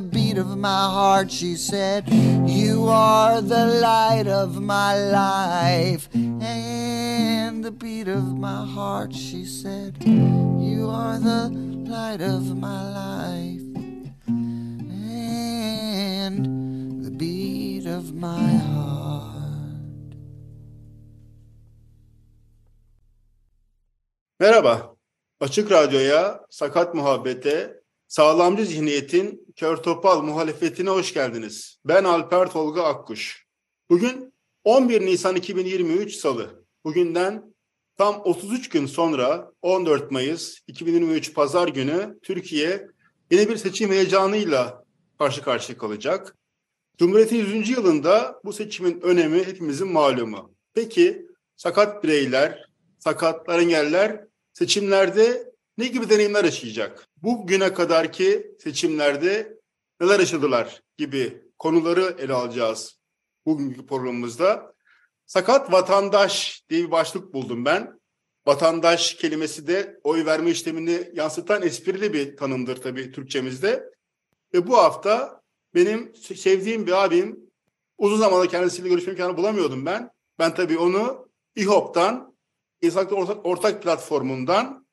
beat of my heart. She said, You are the light of my life and the beat of my heart. She said, You are the light of my life and the beat of my heart. Merhaba. Açık Radyo'ya, Sakat Muhabbet'e, Sağlamcı Zihniyet'in Kör Topal muhalefetine hoş geldiniz. Ben Alper Tolga Akkuş. Bugün 11 Nisan 2023 Salı. Bugünden tam 33 gün sonra 14 Mayıs 2023 Pazar günü Türkiye yeni bir seçim heyecanıyla karşı karşıya kalacak. Cumhuriyet'in 100. yılında bu seçimin önemi hepimizin malumu. Peki sakat bireyler, sakatlar, engeller seçimlerde ne gibi deneyimler yaşayacak? Bugüne kadarki seçimlerde neler yaşadılar gibi konuları ele alacağız bugünkü programımızda. Sakat vatandaş diye bir başlık buldum ben. Vatandaş kelimesi de oy verme işlemini yansıtan esprili bir tanımdır tabii Türkçemizde. Ve bu hafta benim sevdiğim bir abim, uzun zamandır kendisiyle görüşme imkanı bulamıyordum ben. Ben tabii onu İHOP'tan, İnsanlıkla Ortak, Ortak Platformu'ndan,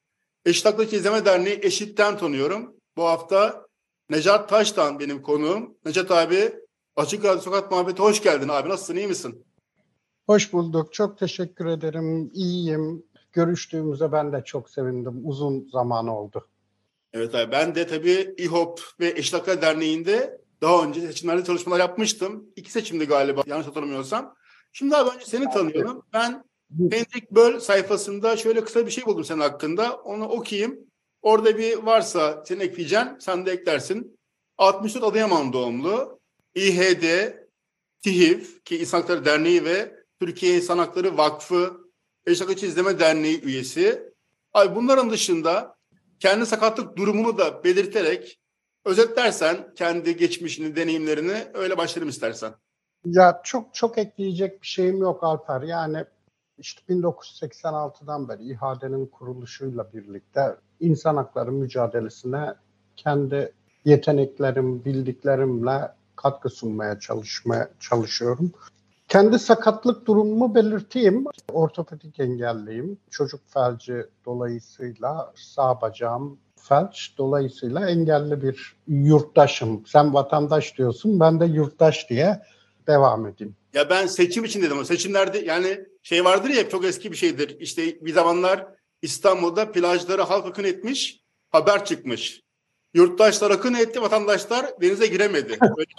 Eşit Hakları İzleme Derneği Eşit'ten tanıyorum. Bu hafta Necat Taş'tan benim konuğum. Necat abi, Açık Radyo Sokak Muhabbeti hoş geldin abi. Nasılsın, iyi misin? Hoş bulduk. Çok teşekkür ederim. İyiyim. Görüştüğümüze ben de çok sevindim. Uzun zaman oldu. Evet abi ben de tabii İHOP ve Eşit Haklar Derneği'nde daha önce seçimlerde çalışmalar yapmıştım. İki seçimdi galiba yanlış hatırlamıyorsam. Şimdi abi önce seni tanıyorum. Ben Hendrik Böll sayfasında şöyle kısa bir şey buldum senin hakkında. Onu okuyayım. Orada bir varsa senin ekleyeceğin sen de eklersin. 64 Adıyaman doğumlu. İHD, TİHİV ki İnsan Hakları Derneği ve Türkiye İnsan Hakları Vakfı Eşit İzleme Derneği üyesi. Ay bunların dışında kendi sakatlık durumunu da belirterek özetlersen kendi geçmişini, deneyimlerini öyle başlayalım istersen. Ya çok çok ekleyecek bir şeyim yok Alper. Yani işte 1986'dan beri İHA'denin kuruluşuyla birlikte insan hakları mücadelesine kendi yeteneklerim, bildiklerimle katkı sunmaya çalışmaya çalışıyorum. Kendi sakatlık durumumu belirteyim. Ortopedik engelliyim. Çocuk felci dolayısıyla sağ bacağım felç. Dolayısıyla engelli bir yurttaşım. Sen vatandaş diyorsun, ben de yurttaş diye devam edeyim. Ya ben seçim için dedim. Seçimlerde yani şey vardır ya çok eski bir şeydir. İşte bir zamanlar İstanbul'da plajları halk akın etmiş, haber çıkmış. Yurttaşlar akın etti, vatandaşlar denize giremedi. Böyle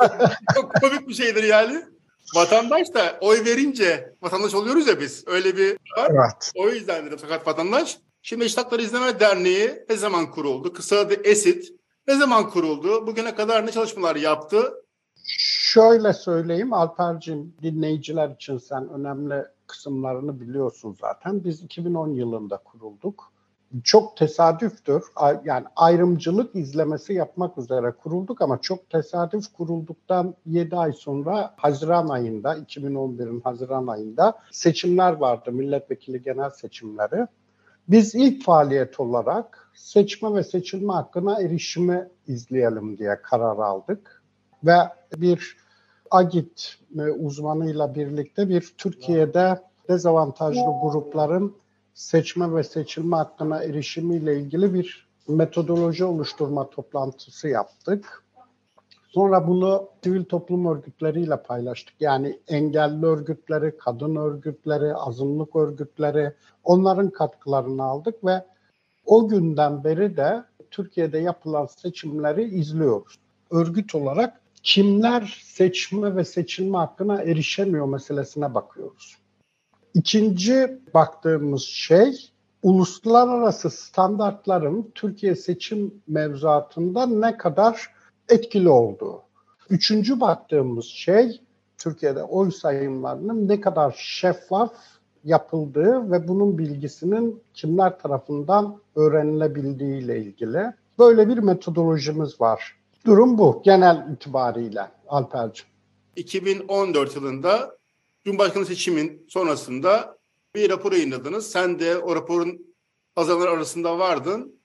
çok, komik bir şeydir yani. Vatandaş da oy verince vatandaş oluyoruz ya biz. Öyle bir var. Evet. O yüzden dedim sakat vatandaş. Şimdi Eşit Hakları İzleme Derneği ne zaman kuruldu? Kısa adı ESİT. Ne zaman kuruldu? Bugüne kadar ne çalışmalar yaptı? Şöyle söyleyeyim Alper'cim dinleyiciler için sen önemli kısımlarını biliyorsun zaten. Biz 2010 yılında kurulduk. Çok tesadüftür. Yani ayrımcılık izlemesi yapmak üzere kurulduk ama çok tesadüf kurulduktan 7 ay sonra Haziran ayında, 2011'in Haziran ayında seçimler vardı. Milletvekili genel seçimleri. Biz ilk faaliyet olarak seçme ve seçilme hakkına erişimi izleyelim diye karar aldık. Ve bir AGİT e, uzmanıyla birlikte bir Türkiye'de dezavantajlı grupların seçme ve seçilme hakkına erişimiyle ilgili bir metodoloji oluşturma toplantısı yaptık. Sonra bunu sivil toplum örgütleriyle paylaştık. Yani engelli örgütleri, kadın örgütleri, azınlık örgütleri onların katkılarını aldık ve o günden beri de Türkiye'de yapılan seçimleri izliyoruz. Örgüt olarak kimler seçme ve seçilme hakkına erişemiyor meselesine bakıyoruz. İkinci baktığımız şey uluslararası standartların Türkiye seçim mevzuatında ne kadar etkili olduğu. Üçüncü baktığımız şey Türkiye'de oy sayımlarının ne kadar şeffaf yapıldığı ve bunun bilgisinin kimler tarafından öğrenilebildiği ile ilgili. Böyle bir metodolojimiz var. Durum bu genel itibariyle Alperciğim. 2014 yılında Cumhurbaşkanı seçimin sonrasında bir rapor yayınladınız. Sen de o raporun hazırlar arasında vardın.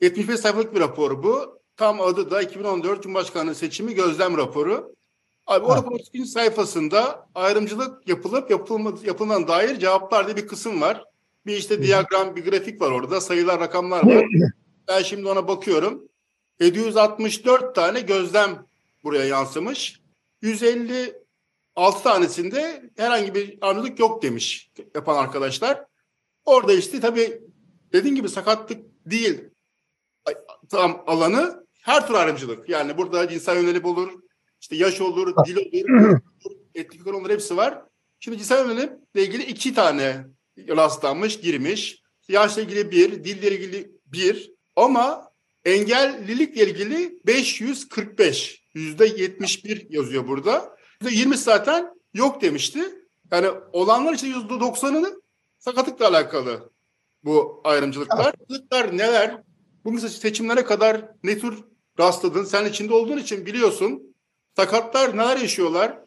75 sayfalık bir rapor bu. Tam adı da 2014 Cumhurbaşkanlığı seçimi gözlem raporu. Abi o raporun ikinci sayfasında ayrımcılık yapılıp yapılmadı, yapılan dair cevaplar diye bir kısım var. Bir işte diyagram, bir grafik var orada. Sayılar, rakamlar var. Ben şimdi ona bakıyorum. 764 tane gözlem buraya yansımış. 156 tanesinde herhangi bir ayrımcılık yok demiş yapan arkadaşlar. Orada işte tabii dediğim gibi sakatlık değil tam alanı her tür ayrımcılık. Yani burada cinsel yönelim olur, işte yaş olur, dil olur, etnik olur hepsi var. Şimdi cinsel yönelimle ilgili iki tane rastlanmış, girmiş. Yaşla ilgili bir, dille ilgili bir ama engellilikle ilgili 545, yüzde 71 yazıyor burada. Yüzde 20 zaten yok demişti. Yani olanlar için yüzde 90'ını sakatlıkla alakalı bu ayrımcılıklar. Ayrımcılıklar neler? Bu seçimlere kadar ne tür rastladın? Sen içinde olduğun için biliyorsun. Sakatlar neler yaşıyorlar?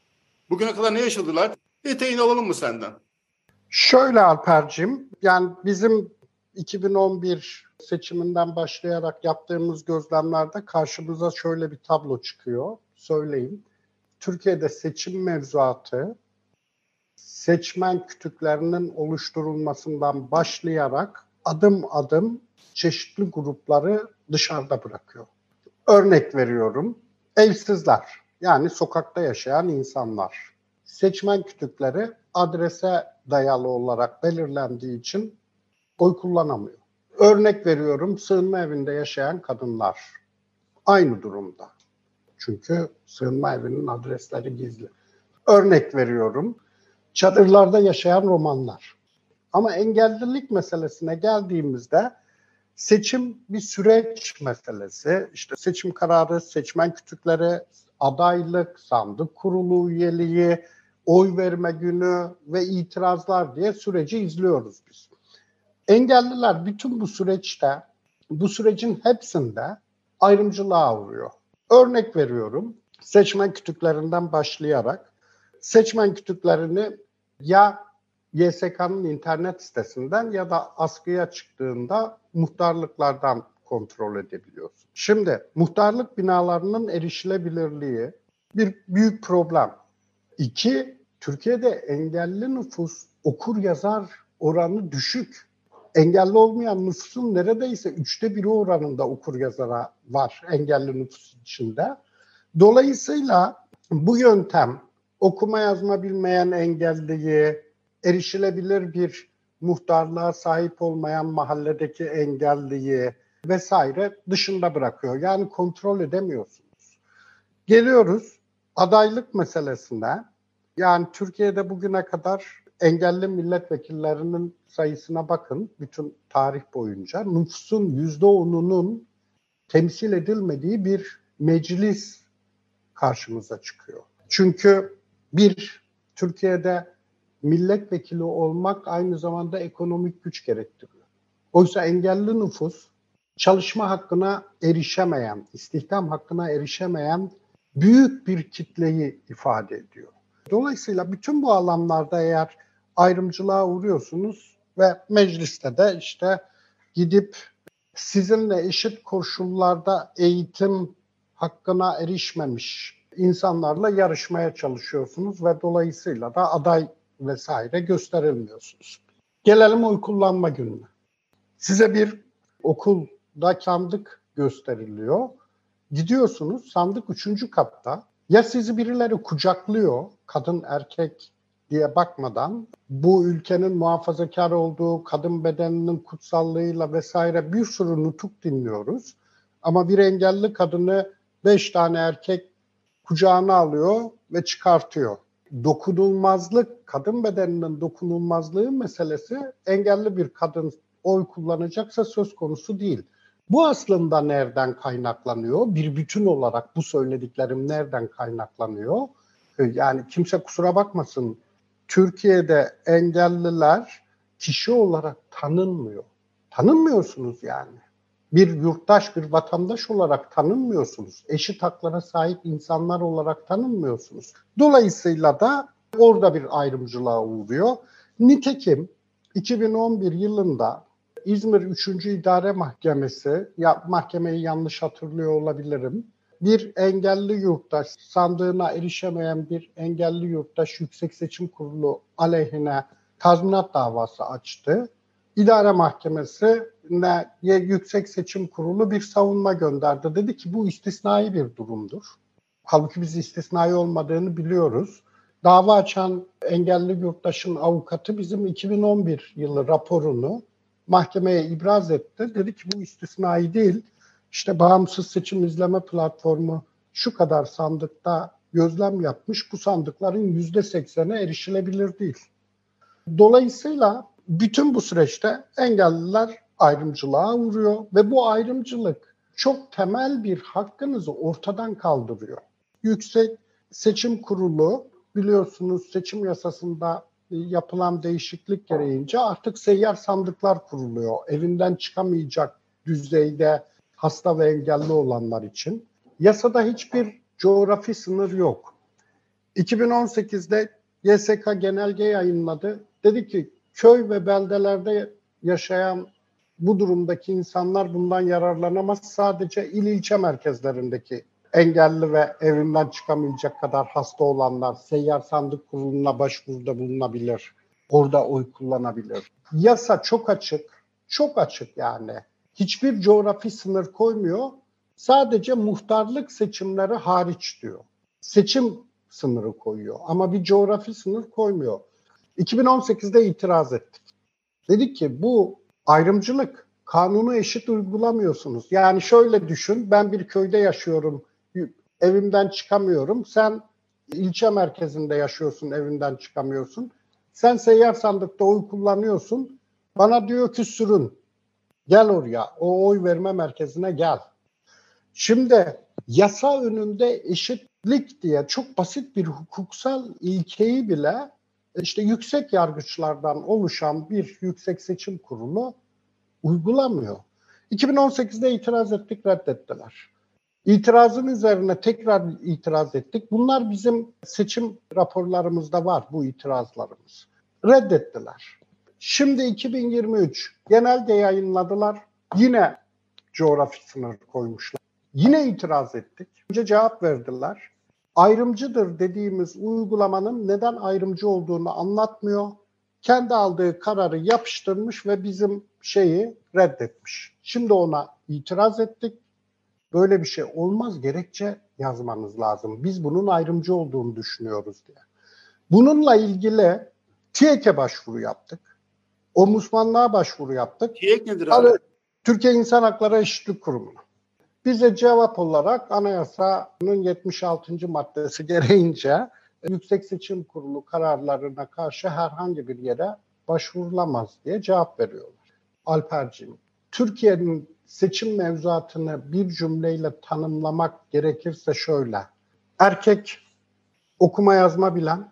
Bugüne kadar ne yaşadılar? Detayını alalım mı senden? Şöyle Alper'cim, yani bizim 2011 seçiminden başlayarak yaptığımız gözlemlerde karşımıza şöyle bir tablo çıkıyor. Söyleyeyim. Türkiye'de seçim mevzuatı seçmen kütüklerinin oluşturulmasından başlayarak adım adım çeşitli grupları dışarıda bırakıyor. Örnek veriyorum. Evsizler yani sokakta yaşayan insanlar. Seçmen kütükleri adrese dayalı olarak belirlendiği için oy kullanamıyor. Örnek veriyorum sığınma evinde yaşayan kadınlar. Aynı durumda. Çünkü sığınma evinin adresleri gizli. Örnek veriyorum çadırlarda yaşayan romanlar. Ama engellilik meselesine geldiğimizde seçim bir süreç meselesi. İşte seçim kararı, seçmen kütükleri, adaylık, sandık kurulu üyeliği, oy verme günü ve itirazlar diye süreci izliyoruz biz. Engelliler bütün bu süreçte, bu sürecin hepsinde ayrımcılığa uğruyor. Örnek veriyorum, seçmen kütüklerinden başlayarak seçmen kütüklerini ya YSK'nın internet sitesinden ya da askıya çıktığında muhtarlıklardan kontrol edebiliyorsun. Şimdi muhtarlık binalarının erişilebilirliği bir büyük problem. İki, Türkiye'de engelli nüfus okur yazar oranı düşük. Engelli olmayan nüfusun neredeyse üçte biri oranında okur yazara var engelli nüfus içinde. Dolayısıyla bu yöntem okuma yazma bilmeyen engelliyi, erişilebilir bir muhtarlığa sahip olmayan mahalledeki engelliyi vesaire dışında bırakıyor. Yani kontrol edemiyorsunuz. Geliyoruz adaylık meselesine. Yani Türkiye'de bugüne kadar engelli milletvekillerinin sayısına bakın bütün tarih boyunca nüfusun yüzde onunun temsil edilmediği bir meclis karşımıza çıkıyor. Çünkü bir, Türkiye'de milletvekili olmak aynı zamanda ekonomik güç gerektiriyor. Oysa engelli nüfus çalışma hakkına erişemeyen, istihdam hakkına erişemeyen büyük bir kitleyi ifade ediyor. Dolayısıyla bütün bu alanlarda eğer ayrımcılığa uğruyorsunuz ve mecliste de işte gidip sizinle eşit koşullarda eğitim hakkına erişmemiş insanlarla yarışmaya çalışıyorsunuz ve dolayısıyla da aday vesaire gösterilmiyorsunuz. Gelelim oy kullanma gününe. Size bir okulda sandık gösteriliyor gidiyorsunuz sandık üçüncü katta. Ya sizi birileri kucaklıyor, kadın erkek diye bakmadan bu ülkenin muhafazakar olduğu kadın bedeninin kutsallığıyla vesaire bir sürü nutuk dinliyoruz. Ama bir engelli kadını beş tane erkek kucağına alıyor ve çıkartıyor. Dokunulmazlık, kadın bedeninin dokunulmazlığı meselesi engelli bir kadın oy kullanacaksa söz konusu değil. Bu aslında nereden kaynaklanıyor? Bir bütün olarak bu söylediklerim nereden kaynaklanıyor? Yani kimse kusura bakmasın Türkiye'de engelliler kişi olarak tanınmıyor. Tanınmıyorsunuz yani. Bir yurttaş, bir vatandaş olarak tanınmıyorsunuz. Eşit haklara sahip insanlar olarak tanınmıyorsunuz. Dolayısıyla da orada bir ayrımcılığa uğruyor. Nitekim 2011 yılında İzmir 3. İdare Mahkemesi, ya mahkemeyi yanlış hatırlıyor olabilirim bir engelli yurttaş, sandığına erişemeyen bir engelli yurttaş Yüksek Seçim Kurulu aleyhine tazminat davası açtı. İdare Mahkemesi'ne Yüksek Seçim Kurulu bir savunma gönderdi. Dedi ki bu istisnai bir durumdur. Halbuki biz istisnai olmadığını biliyoruz. Dava açan engelli yurttaşın avukatı bizim 2011 yılı raporunu mahkemeye ibraz etti. Dedi ki bu istisnai değil işte bağımsız seçim izleme platformu şu kadar sandıkta gözlem yapmış. Bu sandıkların yüzde seksene erişilebilir değil. Dolayısıyla bütün bu süreçte engelliler ayrımcılığa uğruyor ve bu ayrımcılık çok temel bir hakkınızı ortadan kaldırıyor. Yüksek Seçim Kurulu biliyorsunuz seçim yasasında yapılan değişiklik gereğince artık seyyar sandıklar kuruluyor. Evinden çıkamayacak düzeyde hasta ve engelli olanlar için. Yasada hiçbir coğrafi sınır yok. 2018'de YSK genelge yayınladı. Dedi ki köy ve beldelerde yaşayan bu durumdaki insanlar bundan yararlanamaz. Sadece il ilçe merkezlerindeki engelli ve evinden çıkamayacak kadar hasta olanlar seyyar sandık kuruluna başvuruda bulunabilir. Orada oy kullanabilir. Yasa çok açık, çok açık yani hiçbir coğrafi sınır koymuyor. Sadece muhtarlık seçimleri hariç diyor. Seçim sınırı koyuyor ama bir coğrafi sınır koymuyor. 2018'de itiraz ettik. Dedik ki bu ayrımcılık, kanunu eşit uygulamıyorsunuz. Yani şöyle düşün, ben bir köyde yaşıyorum, evimden çıkamıyorum. Sen ilçe merkezinde yaşıyorsun, evinden çıkamıyorsun. Sen seyyar sandıkta oy kullanıyorsun. Bana diyor ki sürün. Gel oraya, o oy verme merkezine gel. Şimdi yasa önünde eşitlik diye çok basit bir hukuksal ilkeyi bile işte yüksek yargıçlardan oluşan bir yüksek seçim kurulu uygulamıyor. 2018'de itiraz ettik, reddettiler. İtirazın üzerine tekrar itiraz ettik. Bunlar bizim seçim raporlarımızda var bu itirazlarımız. Reddettiler. Şimdi 2023 genelde yayınladılar. Yine coğrafi sınır koymuşlar. Yine itiraz ettik. Önce cevap verdiler. Ayrımcıdır dediğimiz uygulamanın neden ayrımcı olduğunu anlatmıyor. Kendi aldığı kararı yapıştırmış ve bizim şeyi reddetmiş. Şimdi ona itiraz ettik. Böyle bir şey olmaz gerekçe yazmanız lazım. Biz bunun ayrımcı olduğunu düşünüyoruz diye. Bununla ilgili TİEK'e başvuru yaptık. Ombudsmanlığa başvuru yaptık. TİEK nedir abi? Türkiye İnsan Hakları Eşitlik Kurumu'na. Bize cevap olarak anayasanın 76. maddesi gereğince Yüksek Seçim Kurulu kararlarına karşı herhangi bir yere başvurulamaz diye cevap veriyorlar. Alperciğim, Türkiye'nin seçim mevzuatını bir cümleyle tanımlamak gerekirse şöyle. Erkek okuma yazma bilen,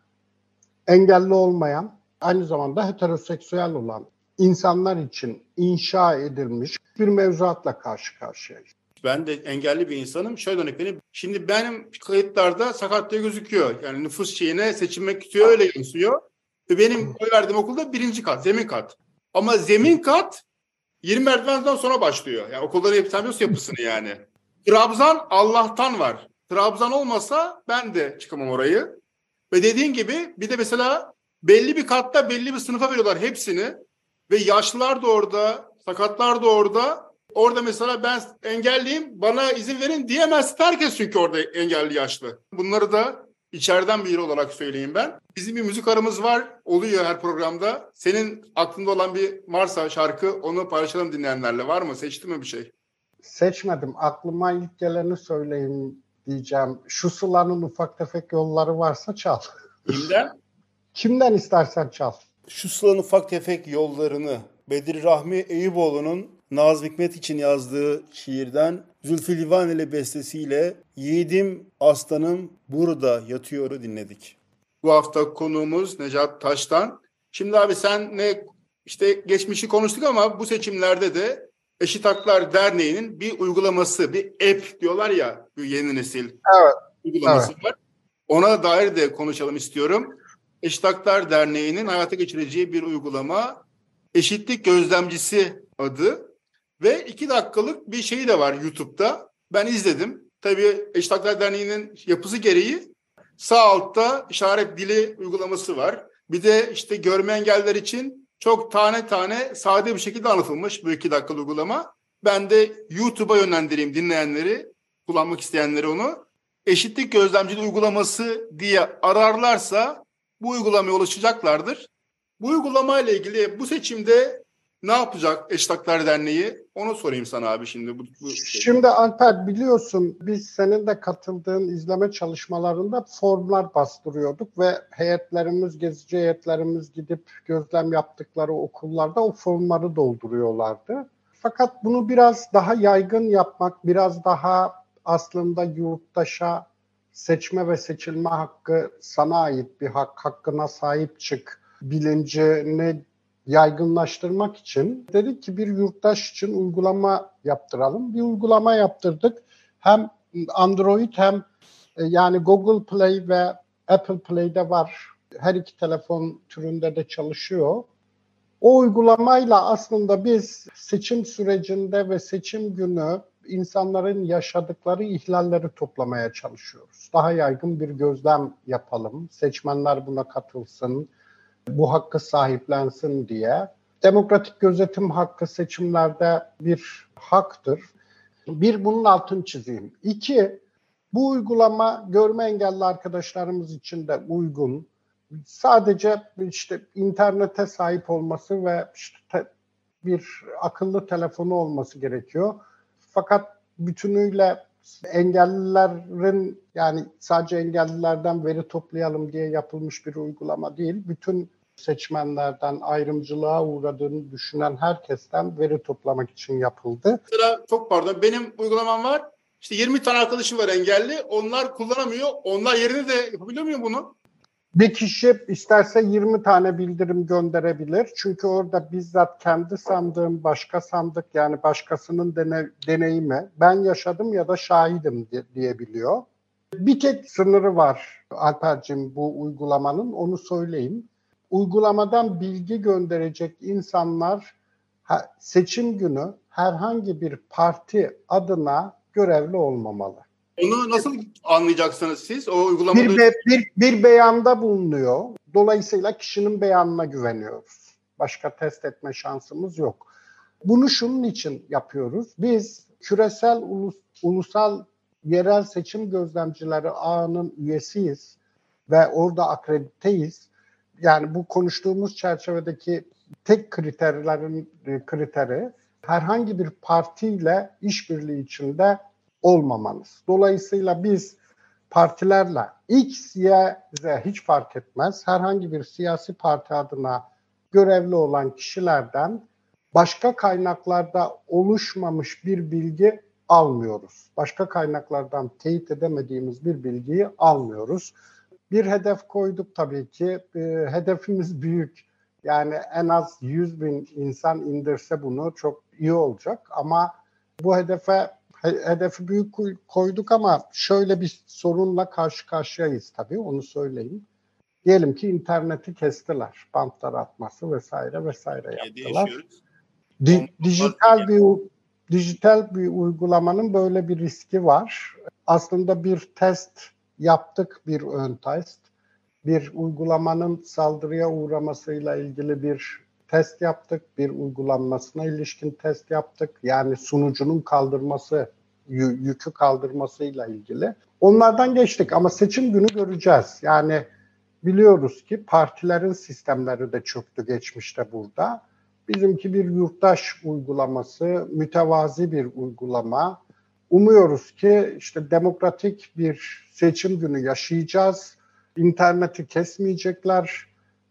engelli olmayan, aynı zamanda heteroseksüel olan insanlar için inşa edilmiş bir mevzuatla karşı karşıyayız. Ben de engelli bir insanım. Şöyle örnek vereyim. Şimdi benim kayıtlarda sakatlığı gözüküyor. Yani nüfus şeyine seçilmek istiyor öyle yansıyor. Ve benim oy verdiğim okulda birinci kat, zemin kat. Ama zemin kat 20 merdivenden sonra başlıyor. Yani okulların hepsi yapısını yani. Trabzan Allah'tan var. Trabzan olmasa ben de çıkamam orayı. Ve dediğin gibi bir de mesela belli bir katta belli bir sınıfa veriyorlar hepsini. Ve yaşlılar da orada, sakatlar da orada. Orada mesela ben engelliyim bana izin verin diyemez. Herkes çünkü orada engelli yaşlı. Bunları da içeriden biri olarak söyleyeyim ben. Bizim bir müzik aramız var. Oluyor her programda. Senin aklında olan bir varsa şarkı onu paylaşalım dinleyenlerle. Var mı? Seçtin mi bir şey? Seçmedim. Aklıma ilk geleni söyleyeyim diyeceğim. Şu sulanın ufak tefek yolları varsa çal. Kimden? Kimden istersen çal. Şu sılanın ufak tefek yollarını Bedir Rahmi Eyüboğlu'nun Nazım Hikmet için yazdığı şiirden Zülfü Livaneli bestesiyle Yiğidim Aslanım Burada Yatıyor'u dinledik. Bu hafta konuğumuz Necat Taş'tan. Şimdi abi sen ne işte geçmişi konuştuk ama bu seçimlerde de Eşit Haklar Derneği'nin bir uygulaması, bir app diyorlar ya bu yeni nesil evet. uygulaması evet. var. Ona dair de konuşalım istiyorum. Eşit Derneği'nin hayata geçireceği bir uygulama Eşitlik Gözlemcisi adı ve iki dakikalık bir şey de var YouTube'da. Ben izledim. Tabii Eşit Derneği'nin yapısı gereği sağ altta işaret dili uygulaması var. Bir de işte görme engeller için çok tane tane sade bir şekilde anlatılmış bu iki dakikalık uygulama. Ben de YouTube'a yönlendireyim dinleyenleri, kullanmak isteyenleri onu. Eşitlik gözlemciliği uygulaması diye ararlarsa bu uygulamaya ulaşacaklardır. Bu uygulama ile ilgili bu seçimde ne yapacak Eşit Haklar Derneği? Onu sorayım sana abi şimdi. Bu, bu şimdi Alper biliyorsun biz senin de katıldığın izleme çalışmalarında formlar bastırıyorduk ve heyetlerimiz, gezici heyetlerimiz gidip gözlem yaptıkları okullarda o formları dolduruyorlardı. Fakat bunu biraz daha yaygın yapmak, biraz daha aslında yurttaşa seçme ve seçilme hakkı sana ait bir hak, hakkına sahip çık bilincini yaygınlaştırmak için dedik ki bir yurttaş için uygulama yaptıralım. Bir uygulama yaptırdık. Hem Android hem e, yani Google Play ve Apple Play'de var. Her iki telefon türünde de çalışıyor. O uygulamayla aslında biz seçim sürecinde ve seçim günü insanların yaşadıkları ihlalleri toplamaya çalışıyoruz. Daha yaygın bir gözlem yapalım. Seçmenler buna katılsın bu hakkı sahiplensin diye. Demokratik gözetim hakkı seçimlerde bir haktır. Bir, bunun altını çizeyim. İki, bu uygulama görme engelli arkadaşlarımız için de uygun. Sadece işte internete sahip olması ve işte bir akıllı telefonu olması gerekiyor. Fakat bütünüyle engellilerin yani sadece engellilerden veri toplayalım diye yapılmış bir uygulama değil. Bütün seçmenlerden ayrımcılığa uğradığını düşünen herkesten veri toplamak için yapıldı. Mesela çok pardon benim uygulamam var. İşte 20 tane arkadaşım var engelli. Onlar kullanamıyor. Onlar yerine de yapabiliyor muyum bunu? Bir kişi isterse 20 tane bildirim gönderebilir. Çünkü orada bizzat kendi sandığım başka sandık yani başkasının dene, deneyimi ben yaşadım ya da şahidim diyebiliyor. Bir tek sınırı var Alper'cim bu uygulamanın onu söyleyeyim uygulamadan bilgi gönderecek insanlar seçim günü herhangi bir parti adına görevli olmamalı. Onu nasıl anlayacaksınız siz? O uygulamada... Bir, be, bir, bir beyanda bulunuyor. Dolayısıyla kişinin beyanına güveniyoruz. Başka test etme şansımız yok. Bunu şunun için yapıyoruz. Biz küresel ulus, ulusal yerel seçim gözlemcileri ağının üyesiyiz ve orada akrediteyiz yani bu konuştuğumuz çerçevedeki tek kriterlerin e, kriteri herhangi bir partiyle işbirliği içinde olmamanız. Dolayısıyla biz partilerle X, Y, Z hiç fark etmez herhangi bir siyasi parti adına görevli olan kişilerden başka kaynaklarda oluşmamış bir bilgi almıyoruz. Başka kaynaklardan teyit edemediğimiz bir bilgiyi almıyoruz. Bir hedef koyduk tabii ki. E, hedefimiz büyük. Yani en az 100 bin insan indirse bunu çok iyi olacak. Ama bu hedefe hedefi büyük koyduk ama şöyle bir sorunla karşı karşıyayız tabii onu söyleyeyim. Diyelim ki interneti kestiler. Bantlar atması vesaire vesaire yaptılar. Di, dijital bir dijital bir uygulamanın böyle bir riski var. Aslında bir test yaptık bir ön test. Bir uygulamanın saldırıya uğramasıyla ilgili bir test yaptık, bir uygulanmasına ilişkin test yaptık. Yani sunucunun kaldırması, yükü kaldırmasıyla ilgili. Onlardan geçtik ama seçim günü göreceğiz. Yani biliyoruz ki partilerin sistemleri de çöktü geçmişte burada. Bizimki bir yurttaş uygulaması, mütevazi bir uygulama. Umuyoruz ki işte demokratik bir seçim günü yaşayacağız. İnterneti kesmeyecekler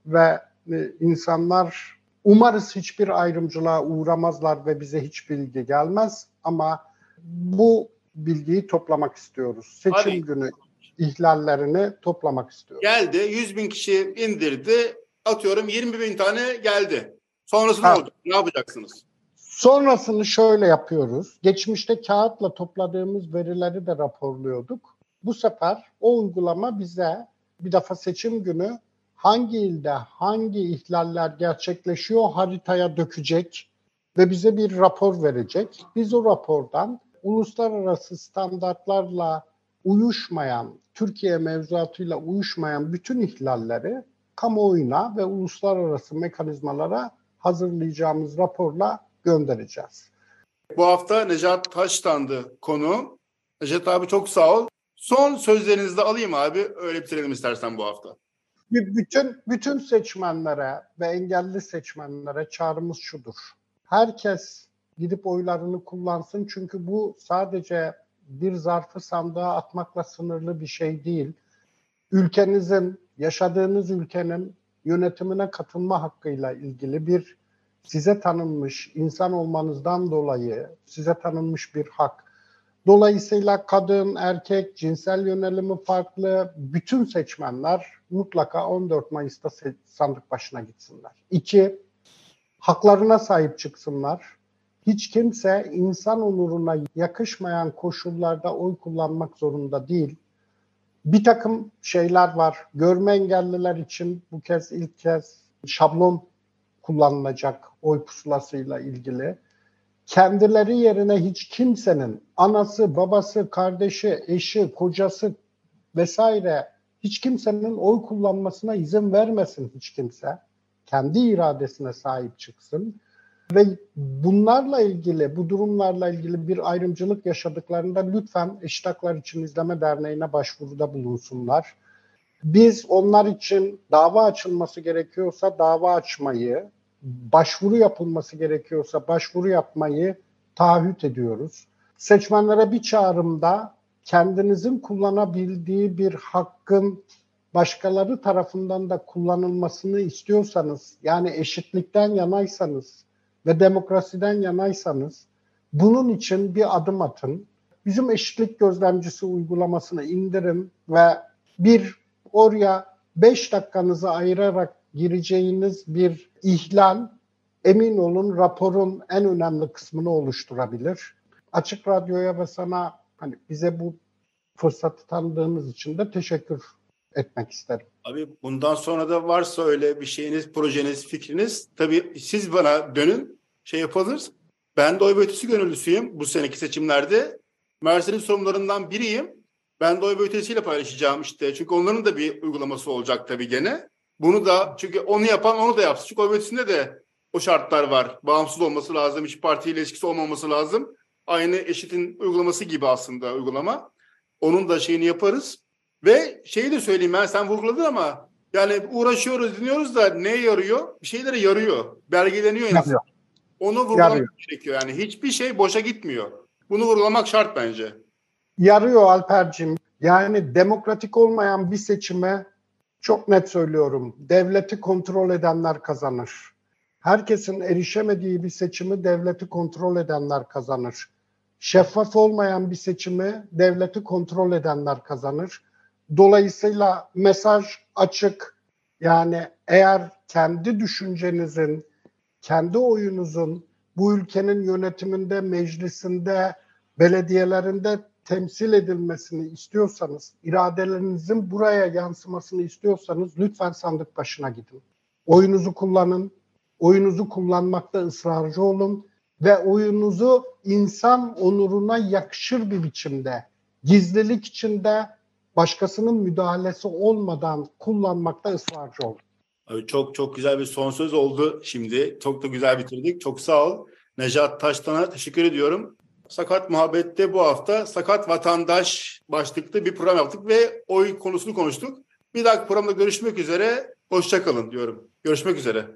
ve e, insanlar umarız hiçbir ayrımcılığa uğramazlar ve bize hiç bilgi gelmez ama bu bilgiyi toplamak istiyoruz. Seçim Abi, günü ihlallerini toplamak istiyoruz. Geldi 100 bin kişi indirdi atıyorum 20 bin tane geldi. Sonrası ne olacak? Ne yapacaksınız? Sonrasını şöyle yapıyoruz. Geçmişte kağıtla topladığımız verileri de raporluyorduk. Bu sefer o uygulama bize bir defa seçim günü hangi ilde hangi ihlaller gerçekleşiyor haritaya dökecek ve bize bir rapor verecek. Biz o rapordan uluslararası standartlarla uyuşmayan, Türkiye mevzuatıyla uyuşmayan bütün ihlalleri kamuoyuna ve uluslararası mekanizmalara hazırlayacağımız raporla göndereceğiz. Bu hafta Necat Taştan'dı konu. Necat abi çok sağ ol. Son sözlerinizi de alayım abi. Öyle bitirelim istersen bu hafta. Bütün bütün seçmenlere ve engelli seçmenlere çağrımız şudur. Herkes gidip oylarını kullansın çünkü bu sadece bir zarfı sandığa atmakla sınırlı bir şey değil. Ülkenizin, yaşadığınız ülkenin yönetimine katılma hakkıyla ilgili bir size tanınmış insan olmanızdan dolayı size tanınmış bir hak. Dolayısıyla kadın, erkek, cinsel yönelimi farklı bütün seçmenler mutlaka 14 Mayıs'ta sandık başına gitsinler. İki, haklarına sahip çıksınlar. Hiç kimse insan onuruna yakışmayan koşullarda oy kullanmak zorunda değil. Bir takım şeyler var. Görme engelliler için bu kez ilk kez şablon kullanılacak oy pusulasıyla ilgili. Kendileri yerine hiç kimsenin anası, babası, kardeşi, eşi, kocası vesaire hiç kimsenin oy kullanmasına izin vermesin hiç kimse. Kendi iradesine sahip çıksın. Ve bunlarla ilgili, bu durumlarla ilgili bir ayrımcılık yaşadıklarında lütfen Eşit Haklar İçin İzleme Derneği'ne başvuruda bulunsunlar. Biz onlar için dava açılması gerekiyorsa dava açmayı, başvuru yapılması gerekiyorsa başvuru yapmayı taahhüt ediyoruz. Seçmenlere bir çağrımda kendinizin kullanabildiği bir hakkın başkaları tarafından da kullanılmasını istiyorsanız, yani eşitlikten yanaysanız ve demokrasiden yanaysanız bunun için bir adım atın. Bizim eşitlik gözlemcisi uygulamasını indirin ve bir oraya 5 dakikanızı ayırarak gireceğiniz bir ihlal emin olun raporun en önemli kısmını oluşturabilir. Açık Radyo'ya ve sana hani bize bu fırsatı tanıdığınız için de teşekkür etmek isterim. Abi bundan sonra da varsa öyle bir şeyiniz, projeniz, fikriniz tabii siz bana dönün şey yapılır. Ben de oy ötesi gönüllüsüyüm bu seneki seçimlerde. Mersin'in sorumlularından biriyim. Ben de oy ötesiyle paylaşacağım işte. Çünkü onların da bir uygulaması olacak tabii gene. Bunu da çünkü onu yapan onu da yapsın. Çünkü ötesinde de o şartlar var. Bağımsız olması lazım. Hiç partiyle ilişkisi olmaması lazım. Aynı eşitin uygulaması gibi aslında uygulama. Onun da şeyini yaparız. Ve şeyi de söyleyeyim ben sen vurguladın ama yani uğraşıyoruz dinliyoruz da ne yarıyor? Bir şeylere yarıyor. Belgeleniyor insan. Onu vurgulamak yarıyor. gerekiyor. Yani hiçbir şey boşa gitmiyor. Bunu vurgulamak şart bence. Yarıyor Alper'cim. Yani demokratik olmayan bir seçime çok net söylüyorum. Devleti kontrol edenler kazanır. Herkesin erişemediği bir seçimi devleti kontrol edenler kazanır. Şeffaf olmayan bir seçimi devleti kontrol edenler kazanır. Dolayısıyla mesaj açık. Yani eğer kendi düşüncenizin, kendi oyunuzun bu ülkenin yönetiminde, meclisinde, belediyelerinde temsil edilmesini istiyorsanız, iradelerinizin buraya yansımasını istiyorsanız lütfen sandık başına gidin. Oyunuzu kullanın, oyunuzu kullanmakta ısrarcı olun ve oyunuzu insan onuruna yakışır bir biçimde, gizlilik içinde başkasının müdahalesi olmadan kullanmakta ısrarcı olun. Çok çok güzel bir son söz oldu şimdi. Çok da güzel bitirdik. Çok sağ ol. Necat Taştan'a teşekkür ediyorum. Sakat Muhabbet'te bu hafta sakat vatandaş başlıklı bir program yaptık ve oy konusunu konuştuk. Bir dahaki programda görüşmek üzere. Hoşçakalın diyorum. Görüşmek üzere.